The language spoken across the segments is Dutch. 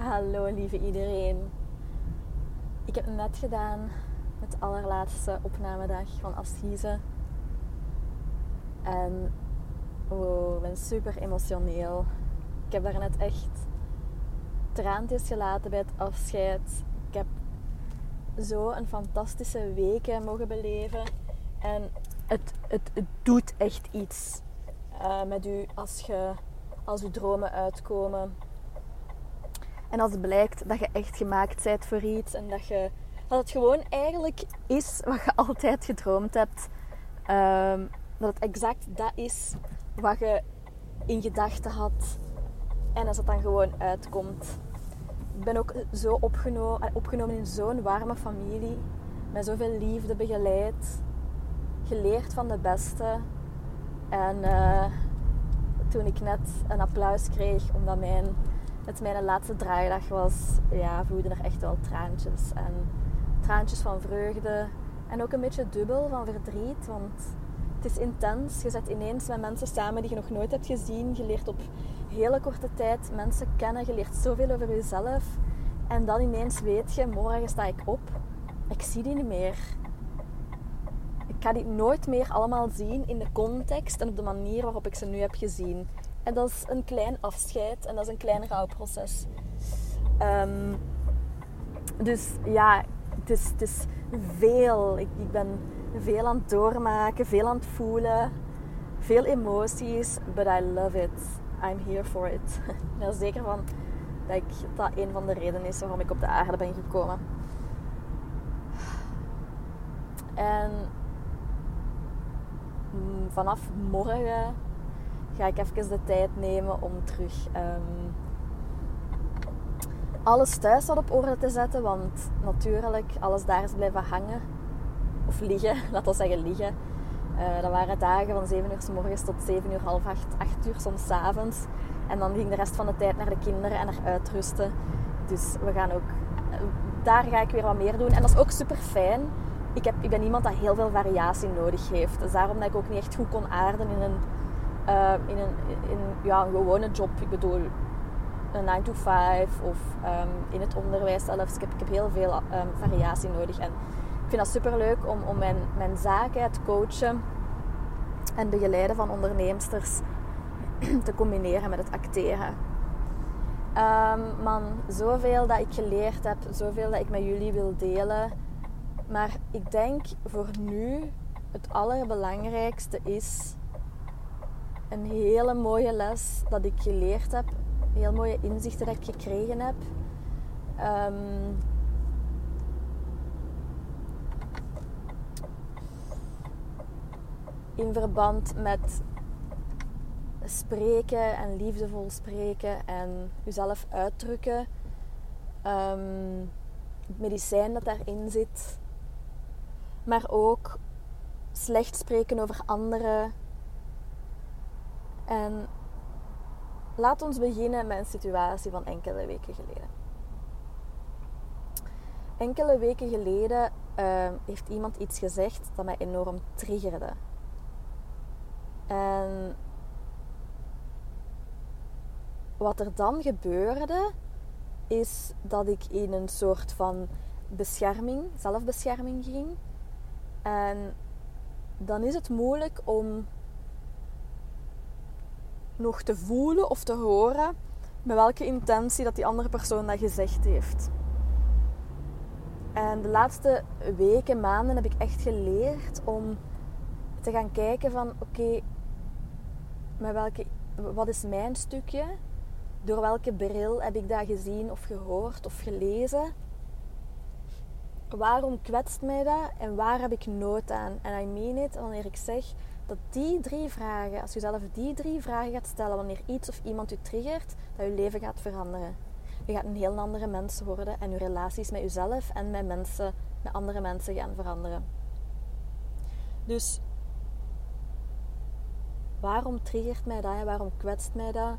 Hallo lieve iedereen. Ik heb net gedaan met de allerlaatste opnamedag van Assise. En oh, ik ben super emotioneel. Ik heb daar net echt traantjes gelaten bij het afscheid. Ik heb zo een fantastische weken mogen beleven. En het, het, het doet echt iets uh, met u als, je, als uw dromen uitkomen en als het blijkt dat je echt gemaakt bent voor iets en dat, je, dat het gewoon eigenlijk is wat je altijd gedroomd hebt. Um, dat het exact dat is wat je in gedachten had. En als het dan gewoon uitkomt. Ik ben ook zo opgenomen, eh, opgenomen in zo'n warme familie. Met zoveel liefde begeleid. Geleerd van de beste. En uh, toen ik net een applaus kreeg omdat mijn het mijn laatste draaidag was, ja, vloeiden er echt wel traantjes. En traantjes van vreugde. En ook een beetje dubbel van verdriet. Want het is intens. Je zet ineens met mensen samen die je nog nooit hebt gezien. Je leert op hele korte tijd mensen kennen. Je leert zoveel over jezelf. En dan ineens weet je, morgen sta ik op. Ik zie die niet meer. Ik ga die nooit meer allemaal zien in de context en op de manier waarop ik ze nu heb gezien. En dat is een klein afscheid en dat is een klein rouwproces. Um, dus ja, het is, het is veel. Ik, ik, ben veel aan het doormaken, veel aan het voelen, veel emoties, but I love it. I'm here for it. Ik ben er zeker van dat ik, dat een van de redenen is waarom ik op de aarde ben gekomen. En mm, vanaf morgen ga ik even de tijd nemen om terug um, alles thuis wat op orde te zetten. Want natuurlijk, alles daar is blijven hangen. Of liggen, laat we zeggen liggen. Uh, dat waren dagen van 7 uur s morgens tot 7 uur, half 8, 8 uur soms s avonds. En dan ging de rest van de tijd naar de kinderen en naar uitrusten. Dus we gaan ook... Uh, daar ga ik weer wat meer doen. En dat is ook super fijn. Ik, heb, ik ben iemand dat heel veel variatie nodig heeft. Dus daarom dat ik ook niet echt goed kon aarden in een uh, in, een, in ja, een gewone job. Ik bedoel, een 9 to 5 of um, in het onderwijs zelfs. Ik heb, ik heb heel veel um, variatie nodig. En ik vind dat super leuk om, om mijn, mijn zaken, te coachen en begeleiden van onderneemsters te combineren met het acteren. Man, zoveel dat ik geleerd heb, zoveel dat ik met jullie wil delen. Maar ik denk voor nu het allerbelangrijkste is een hele mooie les dat ik geleerd heb. Heel mooie inzichten dat ik gekregen heb. Um, in verband met spreken en liefdevol spreken en jezelf uitdrukken. Um, het medicijn dat daarin zit. Maar ook slecht spreken over anderen en laat ons beginnen met een situatie van enkele weken geleden. Enkele weken geleden uh, heeft iemand iets gezegd dat mij enorm triggerde. En wat er dan gebeurde, is dat ik in een soort van bescherming, zelfbescherming ging. En dan is het moeilijk om nog te voelen of te horen met welke intentie dat die andere persoon dat gezegd heeft. En de laatste weken, maanden heb ik echt geleerd om te gaan kijken van oké, met welke, wat is mijn stukje? Door welke bril heb ik dat gezien of gehoord of gelezen? Waarom kwetst mij dat en waar heb ik nood aan? En I mean it wanneer ik zeg dat die drie vragen, als je zelf die drie vragen gaat stellen wanneer iets of iemand u triggert, dat je leven gaat veranderen. Je gaat een heel andere mens worden en je relaties met jezelf en met mensen, met andere mensen gaan veranderen. Dus waarom triggert mij dat? Waarom kwetst mij dat?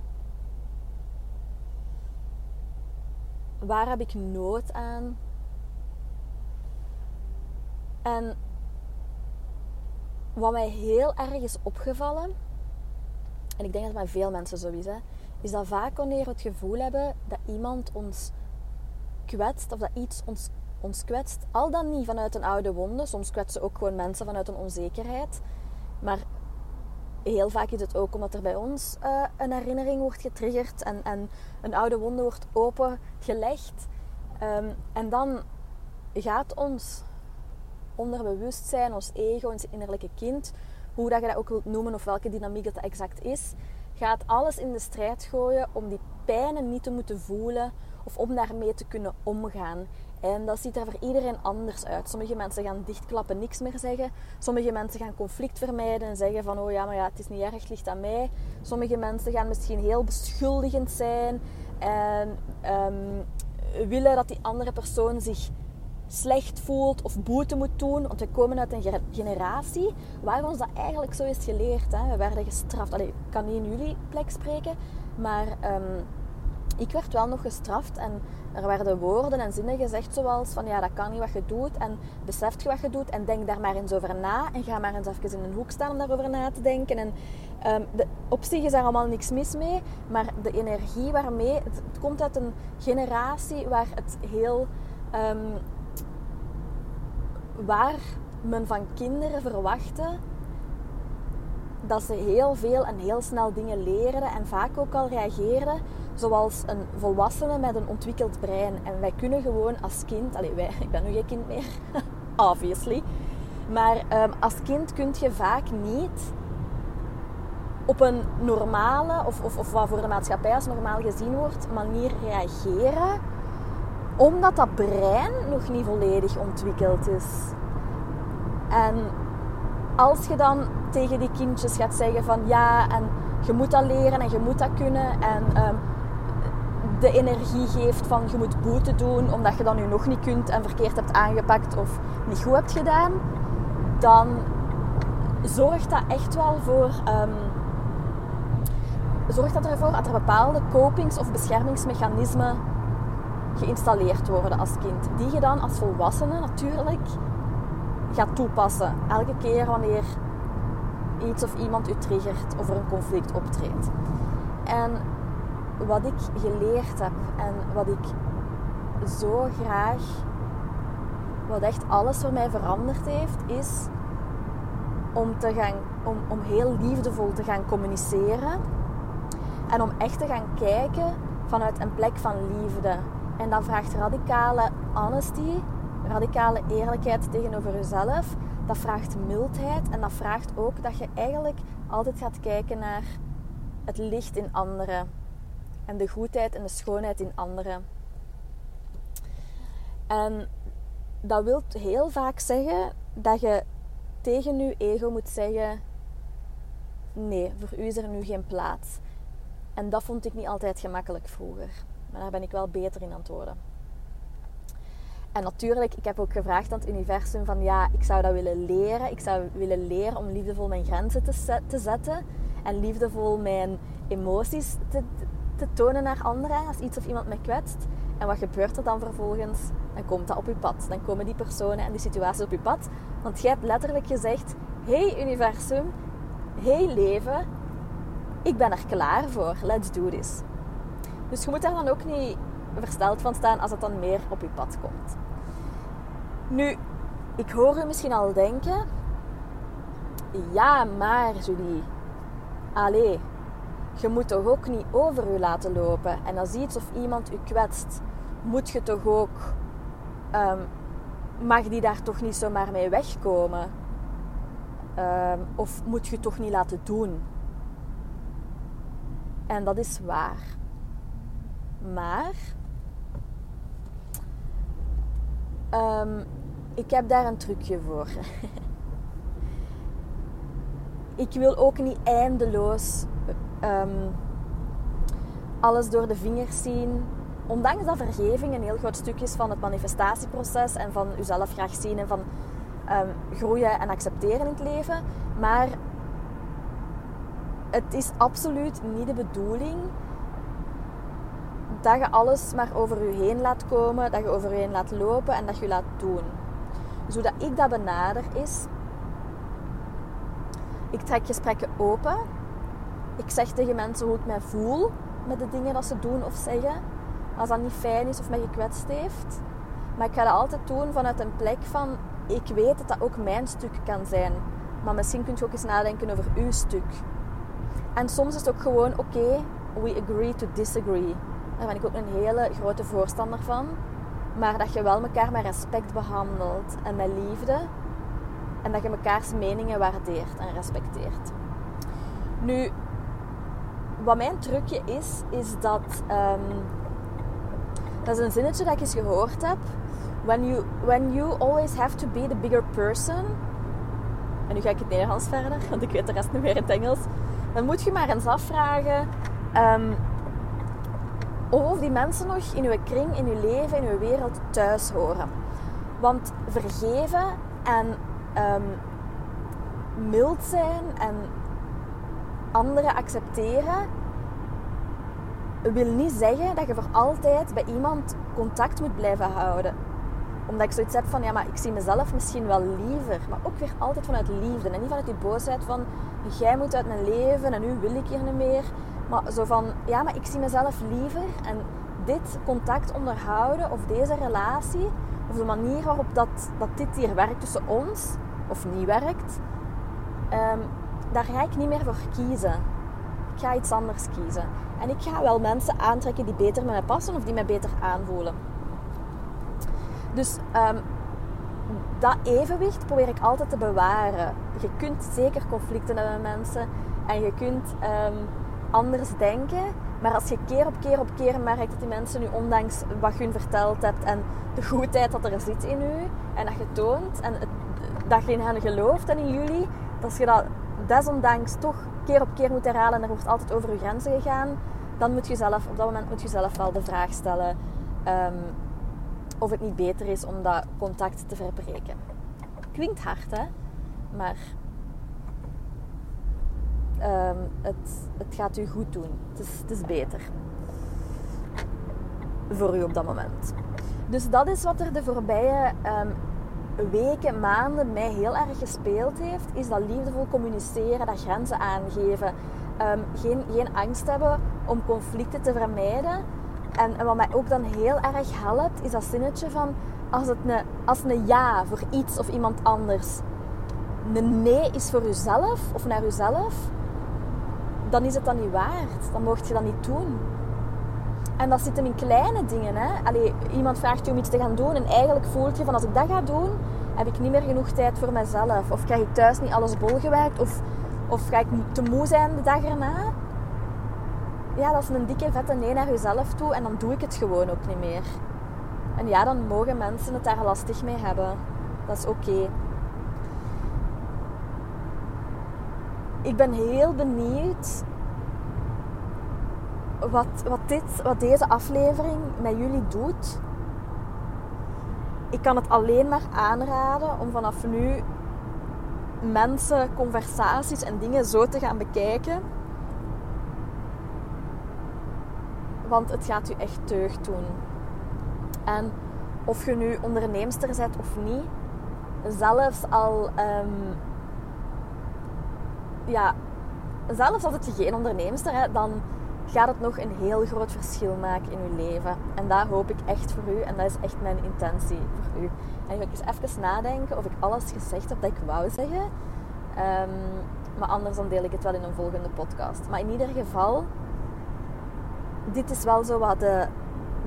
Waar heb ik nood aan? En wat mij heel erg is opgevallen, en ik denk dat bij veel mensen zo is, hè, is dat vaak wanneer we het gevoel hebben dat iemand ons kwetst of dat iets ons, ons kwetst. Al dan niet vanuit een oude wonde. Soms kwetsen ook gewoon mensen vanuit een onzekerheid. Maar heel vaak is het ook omdat er bij ons uh, een herinnering wordt getriggerd en, en een oude wonde wordt opengelegd. Um, en dan gaat ons onderbewustzijn, ons ego, ons innerlijke kind, hoe dat je dat ook wilt noemen of welke dynamiek dat exact is, gaat alles in de strijd gooien om die pijnen niet te moeten voelen of om daarmee te kunnen omgaan. En dat ziet er voor iedereen anders uit. Sommige mensen gaan dichtklappen, niks meer zeggen. Sommige mensen gaan conflict vermijden en zeggen van oh ja, maar ja, het is niet erg, het ligt aan mij. Sommige mensen gaan misschien heel beschuldigend zijn en um, willen dat die andere persoon zich slecht voelt of boete moet doen. Want we komen uit een generatie waar ons dat eigenlijk zo is geleerd. Hè. We werden gestraft. Allee, ik kan niet in jullie plek spreken, maar um, ik werd wel nog gestraft en er werden woorden en zinnen gezegd zoals van ja, dat kan niet wat je doet en beseft je wat je doet en denk daar maar eens over na en ga maar eens even in een hoek staan om daarover na te denken. En um, de, op zich is daar allemaal niks mis mee, maar de energie waarmee, het, komt uit een generatie waar het heel, um, waar men van kinderen verwachtte dat ze heel veel en heel snel dingen leerden en vaak ook al reageerden zoals een volwassene met een ontwikkeld brein. En wij kunnen gewoon als kind, allez, wij, ik ben nu geen kind meer, obviously. Maar um, als kind kun je vaak niet op een normale, of, of, of wat voor de maatschappij als normaal gezien wordt, manier reageren. Omdat dat brein nog niet volledig ontwikkeld is. En als je dan tegen die kindjes gaat zeggen van ja, en je moet dat leren en je moet dat kunnen. En um, de energie geeft van je moet boete doen omdat je dat nu nog niet kunt en verkeerd hebt aangepakt of niet goed hebt gedaan, dan zorgt dat echt wel voor. Um, zorgt dat ervoor dat er bepaalde copings- of beschermingsmechanismen geïnstalleerd worden als kind. Die je dan als volwassene natuurlijk gaat toepassen. Elke keer wanneer iets of iemand u triggert of er een conflict optreedt. En wat ik geleerd heb en wat ik zo graag, wat echt alles voor mij veranderd heeft, is om, te gaan, om, om heel liefdevol te gaan communiceren. En om echt te gaan kijken vanuit een plek van liefde. En dat vraagt radicale honesty, radicale eerlijkheid tegenover jezelf. Dat vraagt mildheid en dat vraagt ook dat je eigenlijk altijd gaat kijken naar het licht in anderen en de goedheid en de schoonheid in anderen. En dat wil heel vaak zeggen dat je tegen je ego moet zeggen: nee, voor u is er nu geen plaats. En dat vond ik niet altijd gemakkelijk vroeger. Maar daar ben ik wel beter in antwoorden. En natuurlijk, ik heb ook gevraagd aan het universum van ja, ik zou dat willen leren. Ik zou willen leren om liefdevol mijn grenzen te, zetten. En liefdevol mijn emoties te, te tonen naar anderen als iets of iemand me kwetst. En wat gebeurt er dan vervolgens? Dan komt dat op je pad. Dan komen die personen en die situaties op je pad. Want jij hebt letterlijk gezegd: Hey universum, hey leven, ik ben er klaar voor. Let's do this. Dus je moet daar dan ook niet versteld van staan als het dan meer op je pad komt. Nu, ik hoor u misschien al denken: Ja, maar Julie, allee, je moet toch ook niet over je laten lopen. En als iets of iemand u kwetst, moet je toch ook. Um, mag die daar toch niet zomaar mee wegkomen? Um, of moet je toch niet laten doen? En dat is waar. Maar um, ik heb daar een trucje voor. ik wil ook niet eindeloos um, alles door de vingers zien. Ondanks dat vergeving een heel groot stuk is van het manifestatieproces en van uzelf graag zien en van um, groeien en accepteren in het leven. Maar het is absoluut niet de bedoeling dat je alles maar over je heen laat komen, dat je over je heen laat lopen en dat je laat doen. Zodat ik dat benader is, ik trek gesprekken open ik zeg tegen mensen hoe ik mij voel. met de dingen dat ze doen of zeggen. Als dat niet fijn is of mij gekwetst heeft. Maar ik ga dat altijd doen vanuit een plek van... Ik weet dat dat ook mijn stuk kan zijn. Maar misschien kun je ook eens nadenken over uw stuk. En soms is het ook gewoon... Oké, we agree to disagree. Daar ben ik ook een hele grote voorstander van. Maar dat je wel elkaar met respect behandelt en met liefde. En dat je mekaars meningen waardeert en respecteert. Nu, wat mijn trucje is, is dat... Um, dat is een zinnetje dat ik eens gehoord heb. When you, when you always have to be the bigger person... En nu ga ik het Nederlands verder, want ik weet de rest niet meer in het Engels. Dan moet je maar eens afvragen... Um, of die mensen nog in uw kring, in uw leven, in uw wereld thuis horen. Want vergeven en um, mild zijn en anderen accepteren wil niet zeggen dat je voor altijd bij iemand contact moet blijven houden. Omdat ik zoiets heb van, ja, maar ik zie mezelf misschien wel liever. Maar ook weer altijd vanuit liefde. En niet vanuit die boosheid van, jij moet uit mijn leven en nu wil ik hier niet meer. Maar zo van, ja, maar ik zie mezelf liever. En dit contact onderhouden of deze relatie, of de manier waarop dat, dat dit hier werkt tussen ons, of niet werkt, um, daar ga ik niet meer voor kiezen. Ik ga iets anders kiezen. En ik ga wel mensen aantrekken die beter met mij passen of die mij beter aanvoelen. Dus um, dat evenwicht probeer ik altijd te bewaren. Je kunt zeker conflicten hebben met mensen en je kunt um, anders denken. Maar als je keer op keer op keer merkt dat die mensen nu, ondanks wat je hun verteld hebt en de goedheid dat er zit in u en dat je toont en dat je in hen gelooft en in jullie, als je dat desondanks toch keer op keer moet herhalen en er wordt altijd over je grenzen gegaan, dan moet je zelf, op dat moment moet je zelf wel de vraag stellen um, of het niet beter is om dat contact te verbreken. Klinkt hard, hè? Maar um, het, het gaat u goed doen. Het is, het is beter voor u op dat moment. Dus dat is wat er de voorbije um, weken, maanden mij heel erg gespeeld heeft. Is dat liefdevol communiceren, dat grenzen aangeven. Um, geen, geen angst hebben om conflicten te vermijden. En, en, wat mij ook dan heel erg helpt, is dat zinnetje van... Als, het een, als een ja voor iets of iemand anders een nee is voor uzelf of naar uzelf, dan is het dan niet waard. Dan mocht je dat niet doen. En dat zit hem in kleine dingen. Hè? Allee, iemand vraagt je om iets te gaan doen en eigenlijk voelt je van als ik dat ga doen, heb ik niet meer genoeg tijd voor mezelf. Of krijg ik thuis niet alles bolgewerkt. Of, of ga ik te moe zijn de dag erna. Ja, dat is een dikke vette nee naar jezelf toe en dan doe ik het gewoon ook niet meer. En ja, dan mogen mensen het daar lastig mee hebben. Dat is oké. Ik ben heel benieuwd wat, wat, dit, wat deze aflevering met jullie doet. Ik kan het alleen maar aanraden om vanaf nu mensen, conversaties en dingen zo te gaan bekijken. Want het gaat u echt deugd doen. En of je nu onderneemster bent of niet, zelfs al um, ja, zelfs als het je geen onderneemster bent, dan gaat het nog een heel groot verschil maken in uw leven. En daar hoop ik echt voor u en dat is echt mijn intentie voor u. En ik ga eens even nadenken of ik alles gezegd heb dat ik wou zeggen. Um, maar anders dan deel ik het wel in een volgende podcast. Maar in ieder geval, dit is wel zo wat de,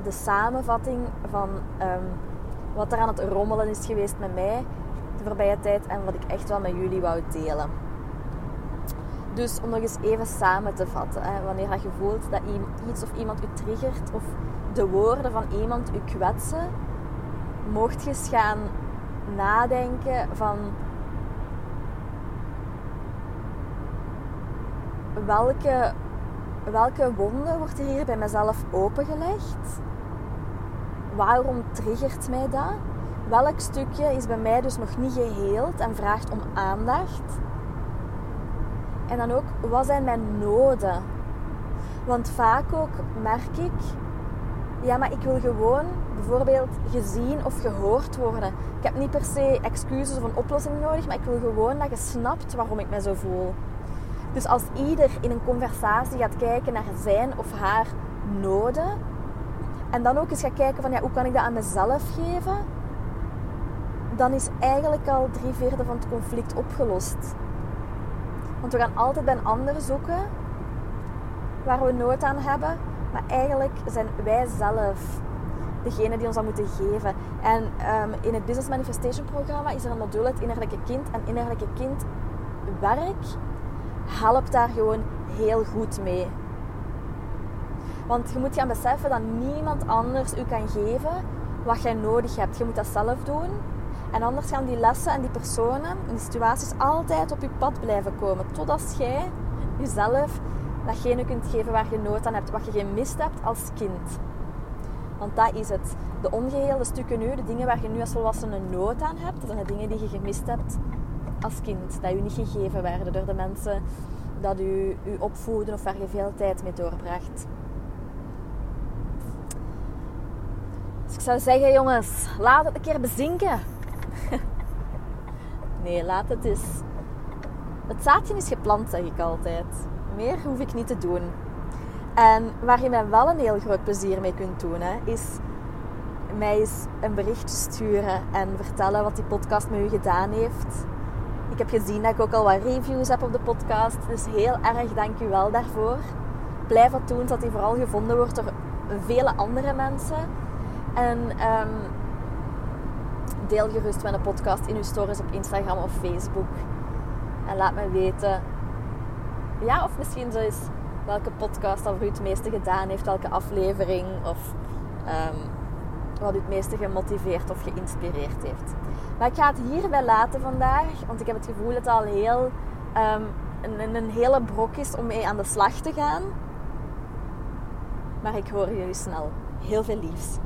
de samenvatting van um, wat er aan het rommelen is geweest met mij de voorbije tijd en wat ik echt wel met jullie wou delen. Dus om nog eens even samen te vatten. Hè, wanneer je voelt dat iets of iemand u triggert of de woorden van iemand u kwetsen, mocht je eens gaan nadenken van welke, welke wonden wordt er hier bij mezelf opengelegd? Waarom triggert mij dat? Welk stukje is bij mij dus nog niet geheeld en vraagt om aandacht? En dan ook, wat zijn mijn noden? Want vaak ook merk ik, ja, maar ik wil gewoon bijvoorbeeld gezien of gehoord worden. Ik heb niet per se excuses of een oplossing nodig, maar ik wil gewoon dat je snapt waarom ik me zo voel. Dus als ieder in een conversatie gaat kijken naar zijn of haar noden en dan ook eens gaat kijken van ja, hoe kan ik dat aan mezelf geven, dan is eigenlijk al drie vierde van het conflict opgelost. Want we gaan altijd bij een zoeken waar we nood aan hebben, maar eigenlijk zijn wij zelf degene die ons dat moeten geven. En um, in het Business Manifestation programma is er een module het innerlijke kind. En innerlijke kind werk helpt daar gewoon heel goed mee. Want je moet gaan beseffen dat niemand anders u kan geven wat jij nodig hebt. Je moet dat zelf doen. En anders gaan die lessen en die personen en die situaties altijd op je pad blijven komen. Totdat jij jezelf datgene kunt geven waar je nood aan hebt, wat je gemist hebt als kind. Want dat is het. De ongeheelde stukken nu, de dingen waar je nu als volwassene nood aan hebt, dat zijn de dingen die je gemist hebt als kind. Dat je niet gegeven werden door de mensen dat u, u opvoeden of waar je veel tijd mee doorbracht. Dus ik zou zeggen, jongens, laat het een keer bezinken. Nee, laat het eens. Het zaadje is geplant, zeg ik altijd. Meer hoef ik niet te doen. En waar je mij wel een heel groot plezier mee kunt doen, hè, is mij eens een berichtje sturen en vertellen wat die podcast met u gedaan heeft. Ik heb gezien dat ik ook al wat reviews heb op de podcast, dus heel erg dank u wel daarvoor. Blijf dat doen, zodat die vooral gevonden wordt door vele andere mensen. En um, deel gerust een podcast in uw stories op Instagram of Facebook. En laat me weten, ja, of misschien zo is welke podcast dat voor u het meeste gedaan heeft, welke aflevering of um, wat u het meeste gemotiveerd of geïnspireerd heeft. Maar ik ga het hierbij laten vandaag, want ik heb het gevoel dat het al heel, um, een, een hele brok is om mee aan de slag te gaan. Maar ik hoor jullie snel. Heel veel liefs.